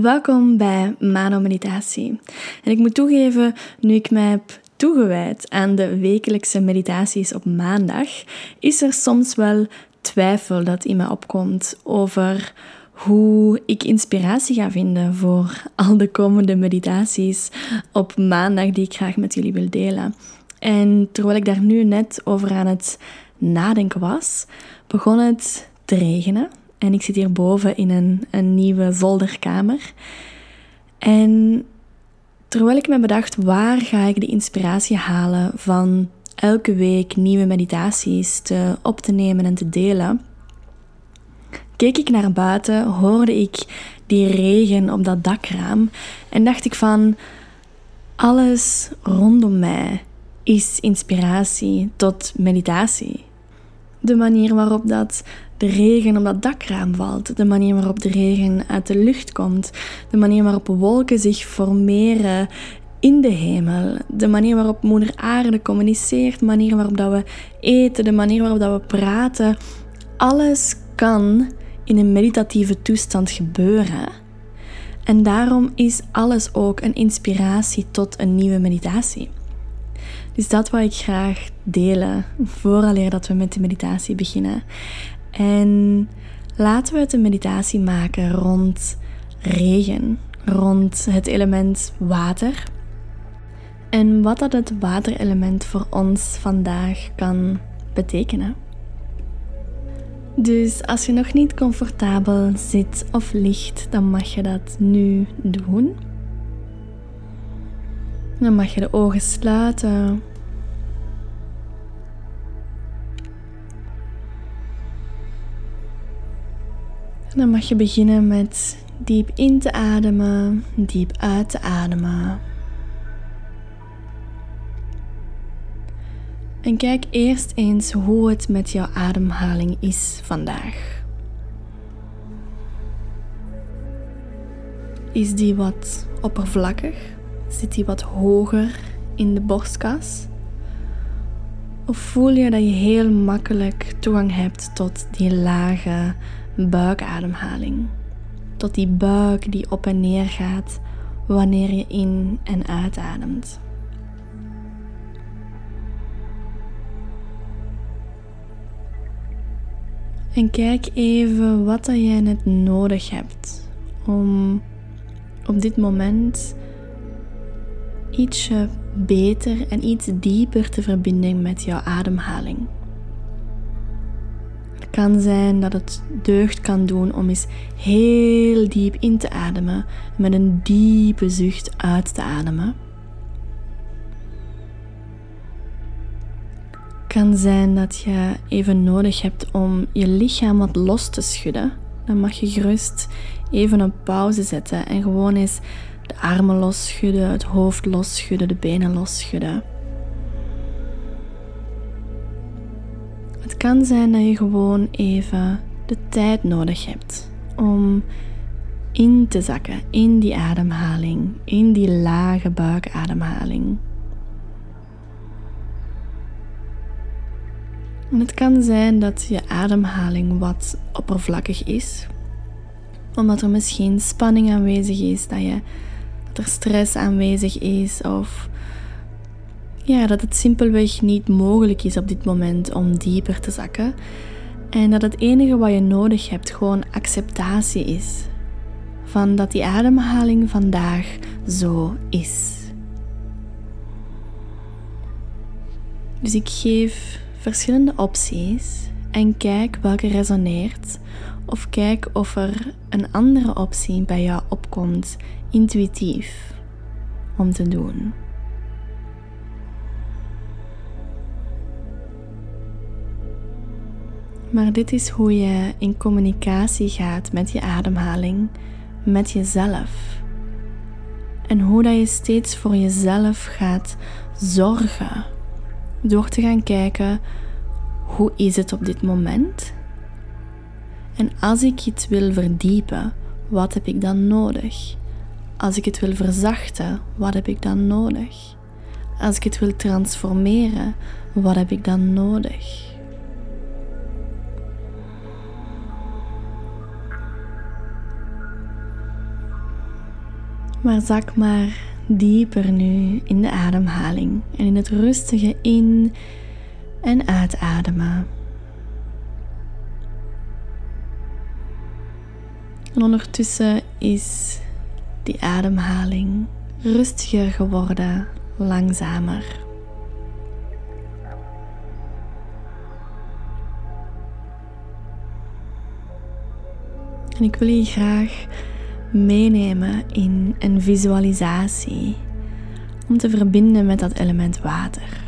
Welkom bij Mano Meditatie. En ik moet toegeven, nu ik mij heb toegewijd aan de wekelijkse meditaties op maandag, is er soms wel twijfel dat in me opkomt over hoe ik inspiratie ga vinden voor al de komende meditaties op maandag die ik graag met jullie wil delen. En terwijl ik daar nu net over aan het nadenken was, begon het te regenen. En ik zit hier boven in een, een nieuwe zolderkamer. En terwijl ik me bedacht, waar ga ik de inspiratie halen van elke week nieuwe meditaties te, op te nemen en te delen, keek ik naar buiten, hoorde ik die regen op dat dakraam en dacht ik van, alles rondom mij is inspiratie tot meditatie. De manier waarop dat de regen op dat dakraam valt, de manier waarop de regen uit de lucht komt, de manier waarop wolken zich formeren in de hemel, de manier waarop Moeder Aarde communiceert, de manier waarop dat we eten, de manier waarop dat we praten. Alles kan in een meditatieve toestand gebeuren. En daarom is alles ook een inspiratie tot een nieuwe meditatie. Dus dat wil ik graag delen, vooraleer dat we met de meditatie beginnen. En laten we het een meditatie maken rond regen, rond het element water. En wat dat het waterelement voor ons vandaag kan betekenen. Dus als je nog niet comfortabel zit of ligt, dan mag je dat nu doen. Dan mag je de ogen sluiten. Dan mag je beginnen met diep in te ademen, diep uit te ademen. En kijk eerst eens hoe het met jouw ademhaling is vandaag. Is die wat oppervlakkig? Zit die wat hoger in de borstkas? Of voel je dat je heel makkelijk toegang hebt tot die lage buikademhaling? Tot die buik die op en neer gaat wanneer je in en uitademt. En kijk even wat dat jij net nodig hebt om op dit moment ietsje beter en iets dieper te verbinden met jouw ademhaling. Kan zijn dat het deugd kan doen om eens heel diep in te ademen met een diepe zucht uit te ademen. kan zijn dat je even nodig hebt om je lichaam wat los te schudden. Dan mag je gerust even een pauze zetten en gewoon eens de armen losschudden, het hoofd losschudden, de benen losschudden. Het kan zijn dat je gewoon even de tijd nodig hebt om in te zakken in die ademhaling, in die lage buikademhaling. En het kan zijn dat je ademhaling wat oppervlakkig is, omdat er misschien spanning aanwezig is, dat, je, dat er stress aanwezig is of ja, dat het simpelweg niet mogelijk is op dit moment om dieper te zakken. En dat het enige wat je nodig hebt gewoon acceptatie is van dat die ademhaling vandaag zo is. Dus ik geef verschillende opties en kijk welke resoneert of kijk of er een andere optie bij jou opkomt intuïtief om te doen. Maar dit is hoe je in communicatie gaat met je ademhaling, met jezelf. En hoe dat je steeds voor jezelf gaat zorgen door te gaan kijken hoe is het op dit moment? En als ik iets wil verdiepen, wat heb ik dan nodig? Als ik het wil verzachten, wat heb ik dan nodig? Als ik het wil transformeren, wat heb ik dan nodig? Maar zak maar dieper nu in de ademhaling en in het rustige in- en uitademen. En ondertussen is die ademhaling rustiger geworden, langzamer. En ik wil je graag meenemen in een visualisatie om te verbinden met dat element water.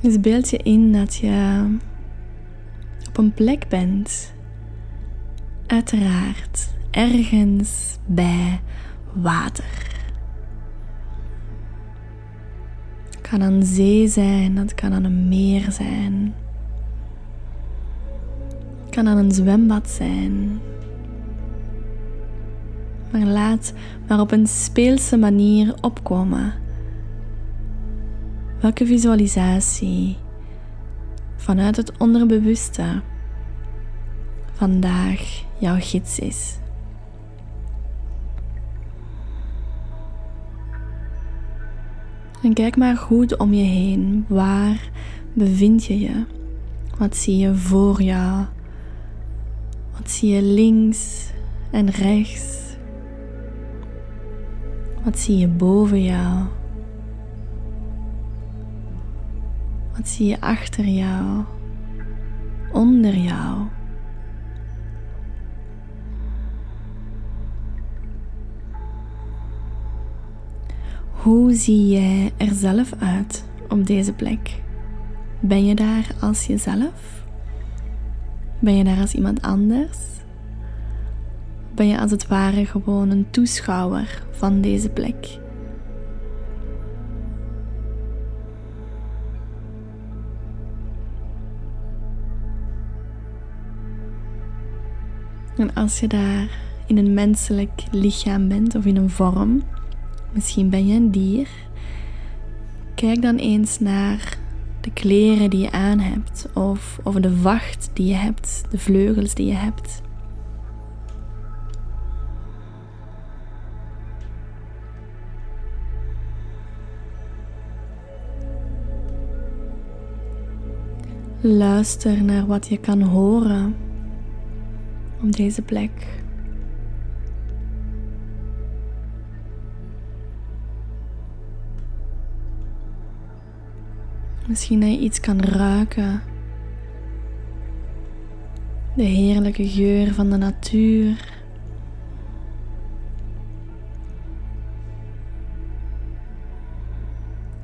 Dus beeld je in dat je op een plek bent, uiteraard ergens bij water. Het kan een zee zijn, dat kan aan een meer zijn kan aan een zwembad zijn. Maar laat maar op een speelse manier opkomen. Welke visualisatie vanuit het onderbewuste vandaag jouw gids is. En kijk maar goed om je heen. Waar bevind je je? Wat zie je voor jou? Wat zie je links en rechts? Wat zie je boven jou? Wat zie je achter jou? Onder jou? Hoe zie jij er zelf uit op deze plek? Ben je daar als jezelf? Ben je daar als iemand anders? Ben je als het ware gewoon een toeschouwer van deze plek? En als je daar in een menselijk lichaam bent of in een vorm, misschien ben je een dier, kijk dan eens naar de kleren die je aan hebt of, of de vacht die je hebt, de vleugels die je hebt. Luister naar wat je kan horen op deze plek. Misschien dat iets kan ruiken. De heerlijke geur van de natuur.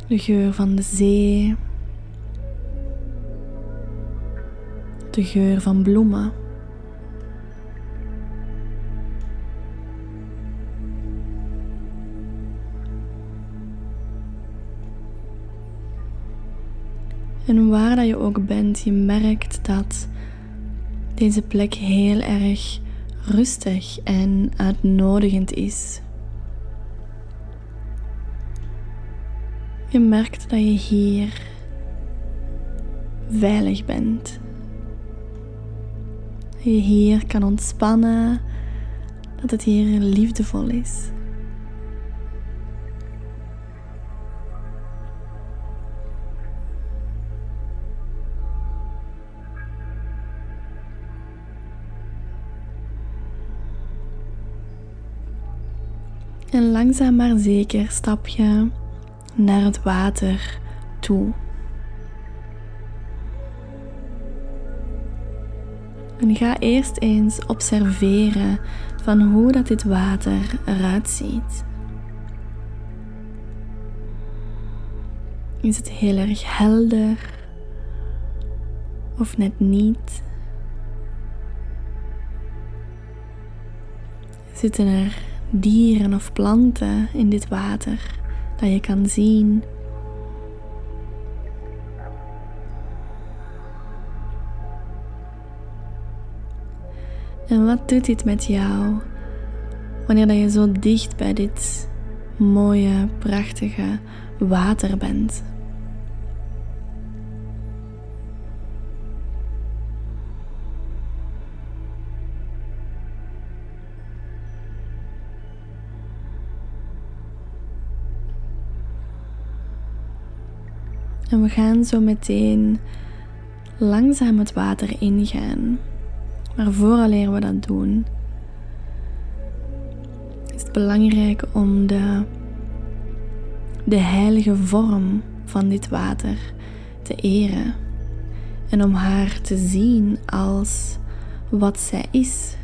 De geur van de zee. De geur van bloemen. En waar dat je ook bent, je merkt dat deze plek heel erg rustig en uitnodigend is. Je merkt dat je hier veilig bent. Dat je hier kan ontspannen, dat het hier liefdevol is. Langzaam maar zeker stap je naar het water toe. En ga eerst eens observeren van hoe dat dit water eruit ziet. Is het heel erg helder of net niet? Zitten er dieren of planten in dit water dat je kan zien. En wat doet dit met jou wanneer dat je zo dicht bij dit mooie, prachtige water bent? En we gaan zo meteen langzaam het water ingaan. Maar vooraleer we dat doen, is het belangrijk om de, de heilige vorm van dit water te eren en om haar te zien als wat zij is,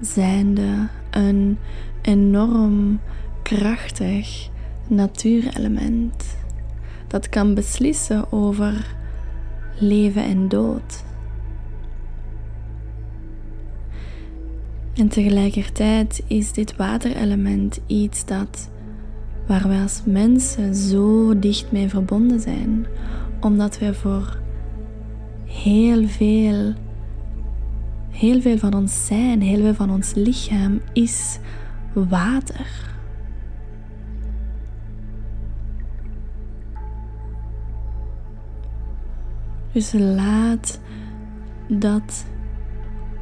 zijnde een enorm krachtig natuurelement dat kan beslissen over leven en dood. En tegelijkertijd is dit waterelement iets dat waar wij als mensen zo dicht mee verbonden zijn, omdat wij voor heel veel, heel veel van ons zijn, heel veel van ons lichaam is water. Dus laat dat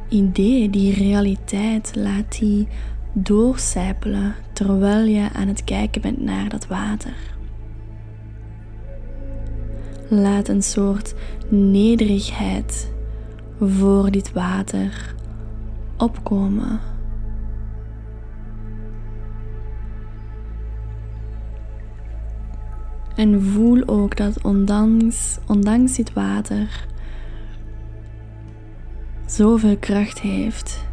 idee, die realiteit, laat die doorcijpelen terwijl je aan het kijken bent naar dat water. Laat een soort nederigheid voor dit water opkomen. En voel ook dat ondanks, ondanks dit water zoveel kracht heeft,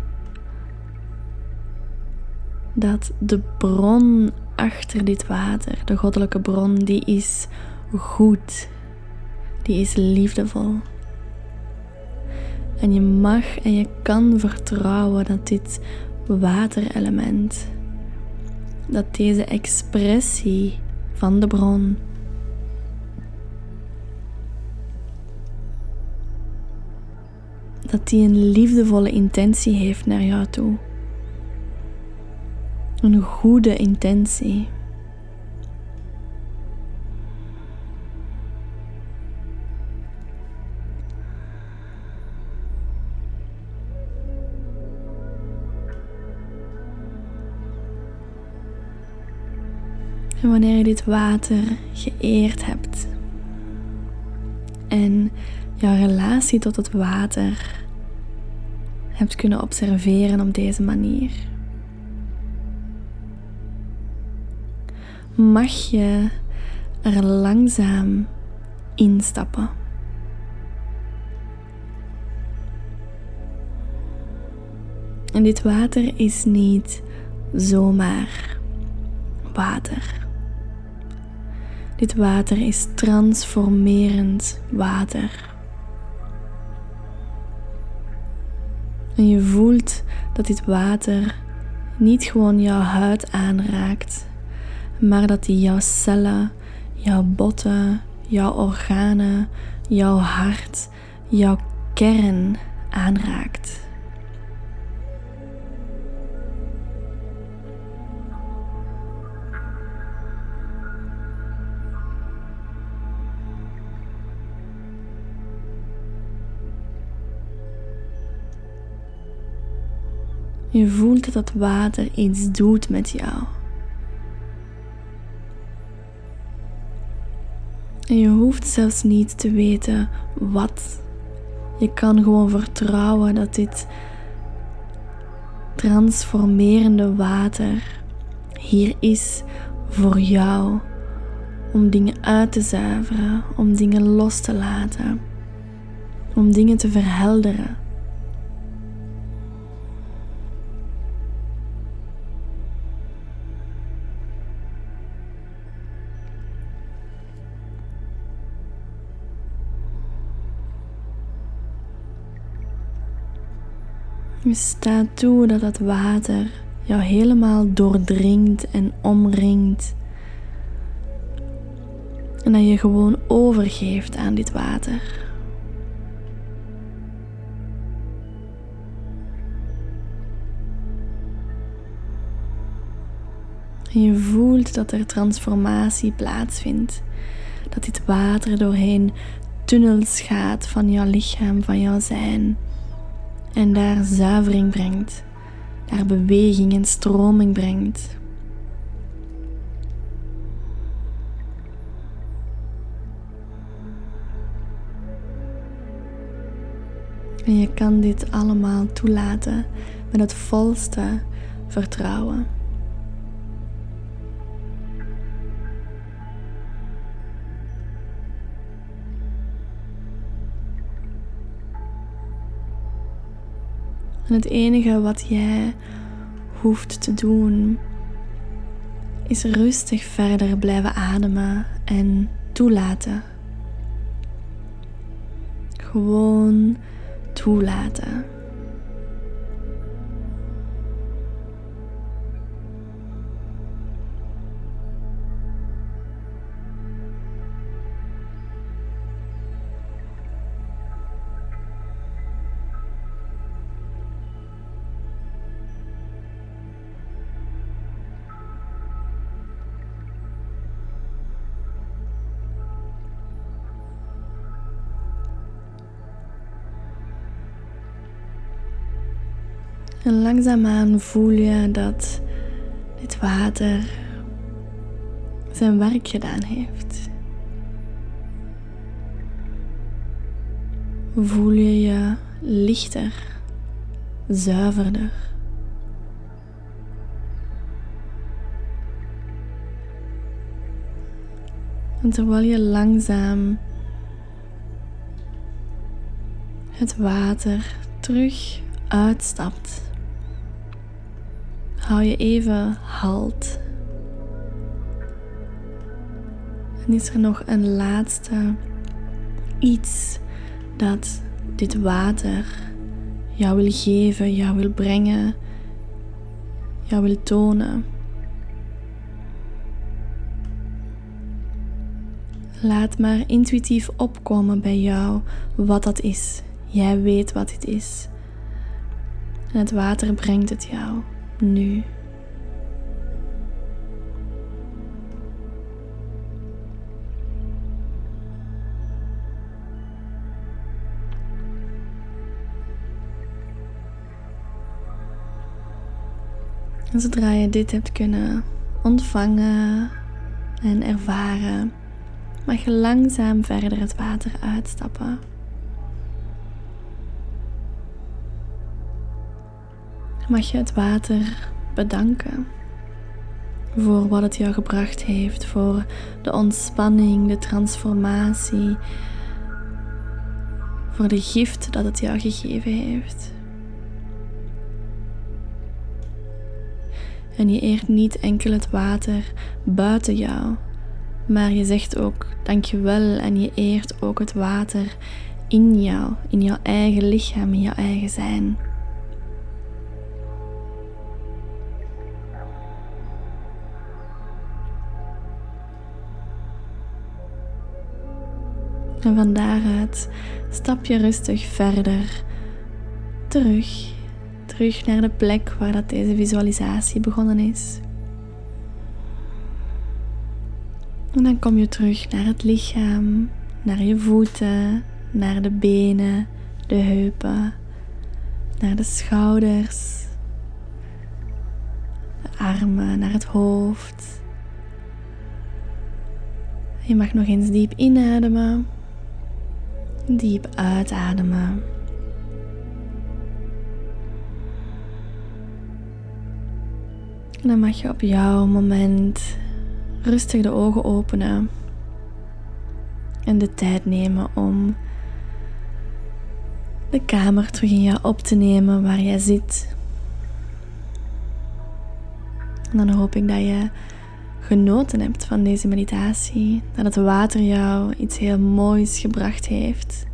dat de bron achter dit water, de goddelijke bron, die is goed, die is liefdevol. En je mag en je kan vertrouwen dat dit waterelement, dat deze expressie van de bron dat die een liefdevolle intentie heeft naar jou toe. Een goede intentie. En wanneer je dit water geëerd hebt en jouw relatie tot het water hebt kunnen observeren op deze manier. Mag je er langzaam instappen. En dit water is niet zomaar water. Dit water is transformerend water. En je voelt dat dit water niet gewoon jouw huid aanraakt, maar dat die jouw cellen, jouw botten, jouw organen, jouw hart, jouw kern aanraakt. Je voelt dat water iets doet met jou. En je hoeft zelfs niet te weten wat. Je kan gewoon vertrouwen dat dit transformerende water hier is voor jou om dingen uit te zuiveren, om dingen los te laten, om dingen te verhelderen. Staat toe dat het water jou helemaal doordringt en omringt. En dat je gewoon overgeeft aan dit water. Je voelt dat er transformatie plaatsvindt. Dat dit water doorheen tunnels gaat van jouw lichaam, van jouw zijn en daar zuivering brengt, daar beweging en stroming brengt. En je kan dit allemaal toelaten met het volste vertrouwen. En het enige wat jij hoeft te doen is rustig verder blijven ademen en toelaten. Gewoon toelaten. En langzaamaan voel je dat dit water zijn werk gedaan heeft. Voel je je lichter, zuiverder. En terwijl je langzaam het water terug uitstapt hou je even halt. En is er nog een laatste iets dat dit water jou wil geven, jou wil brengen, jou wil tonen. Laat maar intuïtief opkomen bij jou wat dat is. Jij weet wat het is. En het water brengt het jou nu. Zodra je dit hebt kunnen ontvangen en ervaren, mag je langzaam verder het water uitstappen. Mag je het water bedanken voor wat het jou gebracht heeft, voor de ontspanning, de transformatie, voor de gift dat het jou gegeven heeft. En je eert niet enkel het water buiten jou, maar je zegt ook dankjewel en je eert ook het water in jou, in jouw eigen lichaam, in jouw eigen zijn. En van daaruit stap je rustig verder terug. Terug naar de plek waar dat deze visualisatie begonnen is. En dan kom je terug naar het lichaam, naar je voeten, naar de benen, de heupen, naar de schouders, de armen, naar het hoofd. Je mag nog eens diep inademen. Diep uitademen. En dan mag je op jouw moment rustig de ogen openen en de tijd nemen om de kamer terug in jou op te nemen waar jij zit. En dan hoop ik dat je genoten hebt van deze meditatie, dat het water jou iets heel moois gebracht heeft.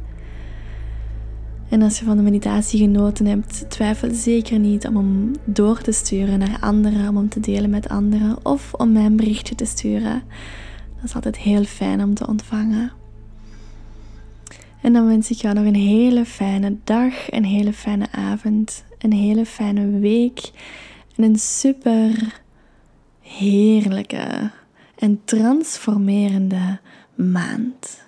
En als je van de meditatie genoten hebt, twijfel zeker niet om hem door te sturen naar anderen, om hem te delen met anderen of om mij een berichtje te sturen. Dat is altijd heel fijn om te ontvangen. En dan wens ik jou nog een hele fijne dag, een hele fijne avond, een hele fijne week en een super heerlijke en transformerende maand.